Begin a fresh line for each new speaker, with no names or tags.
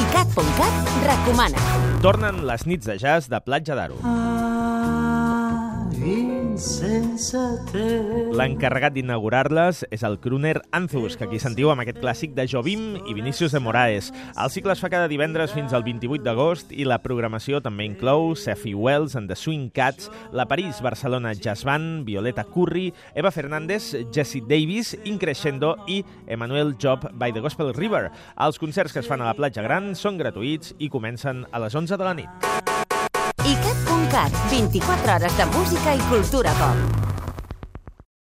ICAT.cat recomana.
Tornen les nits de jazz de Platja d'Aro. L'encarregat d'inaugurar-les és el crooner Anthus, que aquí sentiu amb aquest clàssic de Jobim i Vinícius de Moraes. El cicle es fa cada divendres fins al 28 d'agost i la programació també inclou Sefi Wells and the Swing Cats, la París-Barcelona Jazz Band, Violeta Curry, Eva Fernández, Jesse Davis, Increscendo i Emmanuel Job by the Gospel River. Els concerts que es fan a la platja Gran són gratuïts i comencen a les 11 de la nit.
ICAT.cat, 24 hores de música i cultura pop.